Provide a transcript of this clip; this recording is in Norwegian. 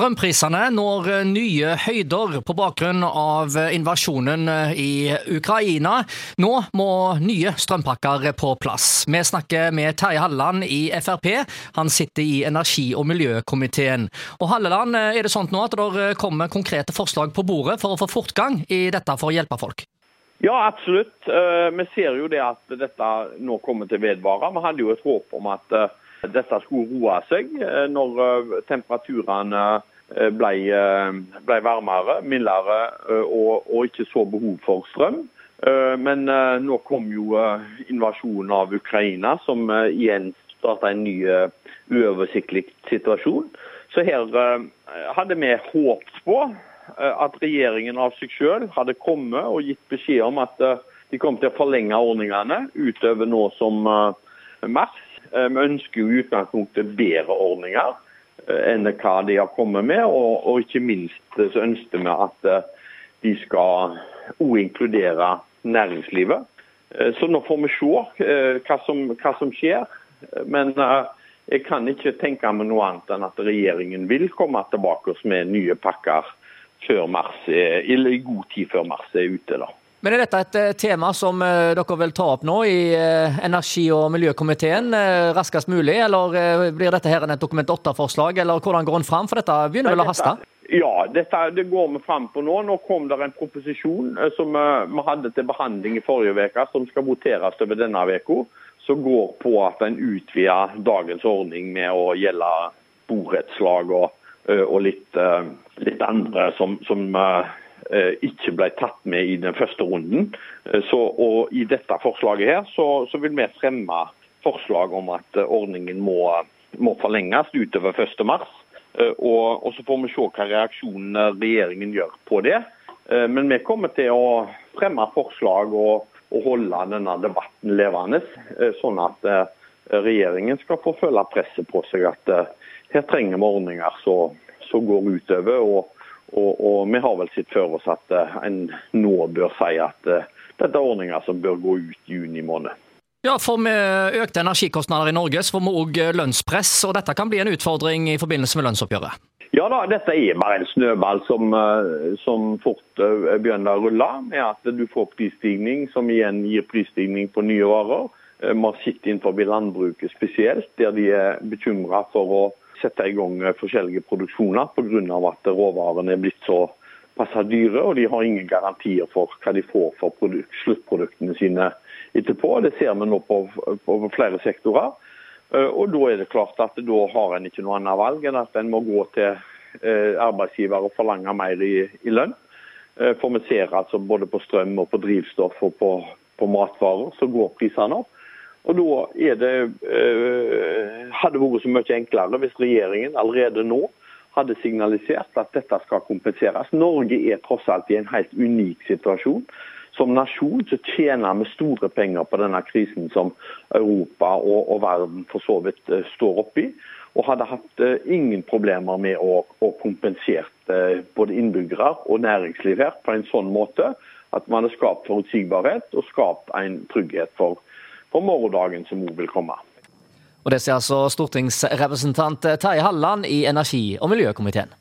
Strømprisene når nye høyder på bakgrunn av invasjonen i Ukraina. Nå må nye strømpakker på plass. Vi snakker med Terje Halleland i Frp. Han sitter i energi- og miljøkomiteen. Og Halleland, er det sånn nå at det kommer konkrete forslag på bordet for å få fortgang i dette for å hjelpe folk? Ja, absolutt. Eh, vi ser jo det at dette nå kommer til å vedvare. Vi hadde jo et håp om at eh, dette skulle roe seg eh, når eh, temperaturene eh, ble, ble varmere, mildere og, og, ikke så behov for strøm. Men nå kom jo invasjonen av Ukraina, som igjen starta en ny uoversiktlig situasjon. Så her hadde vi håpet på at regjeringen av seg selv hadde kommet og gitt beskjed om at de kom til å forlenge ordningene utover nå som mars. Eh, vi ønsker jo i utgangspunktet bedre ordninger eh, enn hva de har kommet med. Og, og ikke minst eh, så ønsker vi at de skal òg inkludere næringslivet. Så nå får vi se hva som, hva som skjer. Men jeg kan ikke tenke meg noe annet enn at regjeringen vil komme tilbake med nye pakker før mars, eller i god tid før mars er ute. da. Men Er dette et eh, tema som eh, dere vil ta opp nå i eh, energi- og miljøkomiteen raskest mulig, eller blir dette her et Dokument 8-forslag, eller hvordan går en fram? For dette begynner vel å haste? Ja, dette, det går vi fram på nå. Nå kom det en proposisjon som vi hadde til behandling i forrige uke, som skal voteres over denne uka. Som går på at en utvider dagens ordning med å gjelde borettslag og, og litt, litt, andre som, som ikke ble tatt med i den første runden. Eh, så, og I dette forslaget her så, så, vil vi fremme forslag om at eh, ordningen må, må forlenges utover 1.3. Og, og så får vi se hva reaksjonen regjeringen gjør på det. Men vi kommer til å fremme forslag og, og holde denne debatten levende, sånn at regjeringen skal få føle presset på seg at her trenger vi ordninger som går utover. og og, og, vi har vel sett før oss at uh, en nå bør si at uh, dette er ordninger som bør gå ut juni måned. Ja, for Med økte energikostnader i Norge så får vi òg eh, lønnspress, og dette kan bli en utfordring i forbindelse med lønnsoppgjøret? Ja da, dette er bare en snøball som, som fort begynner å rulle. med At du får prisstigning, som igjen gir prisstigning på nye varer. Vi har sett innenfor landbruket spesielt, der de er bekymra for å sette i gang eh, forskjellige produksjoner pga. at råvarene er blitt så passe dyre, og de har ingen garantier for hva de får for sluttproduktene sine etterpå. Det ser vi nå på, på, flere sektorer. Eh, og Da er det klart at da har en ikke noe annet valg enn at en må gå til eh, arbeidsgiver og forlange mer i, i lønn. For vi ser altså både på strøm og på drivstoff og på, på matvarer så går prisene opp. Og da er det, eh, hadde vært så mye enklere hvis regjeringen allerede nå hadde signalisert at dette skal kompenseres. Norge er tross alt i en helt unik situasjon. Som nasjon så tjener vi store penger på denne krisen som Europa og, og verden for så vidt uh, står oppi. Og hadde hatt uh, ingen problemer med å, å kompensere uh, både innbyggere og næringsliv her på en sånn måte at man hadde skapt forutsigbarhet og skapt en trygghet for for morgendagen som òg vil komme. Og Det sier altså stortingsrepresentant Terje Halland i energi- og miljøkomiteen.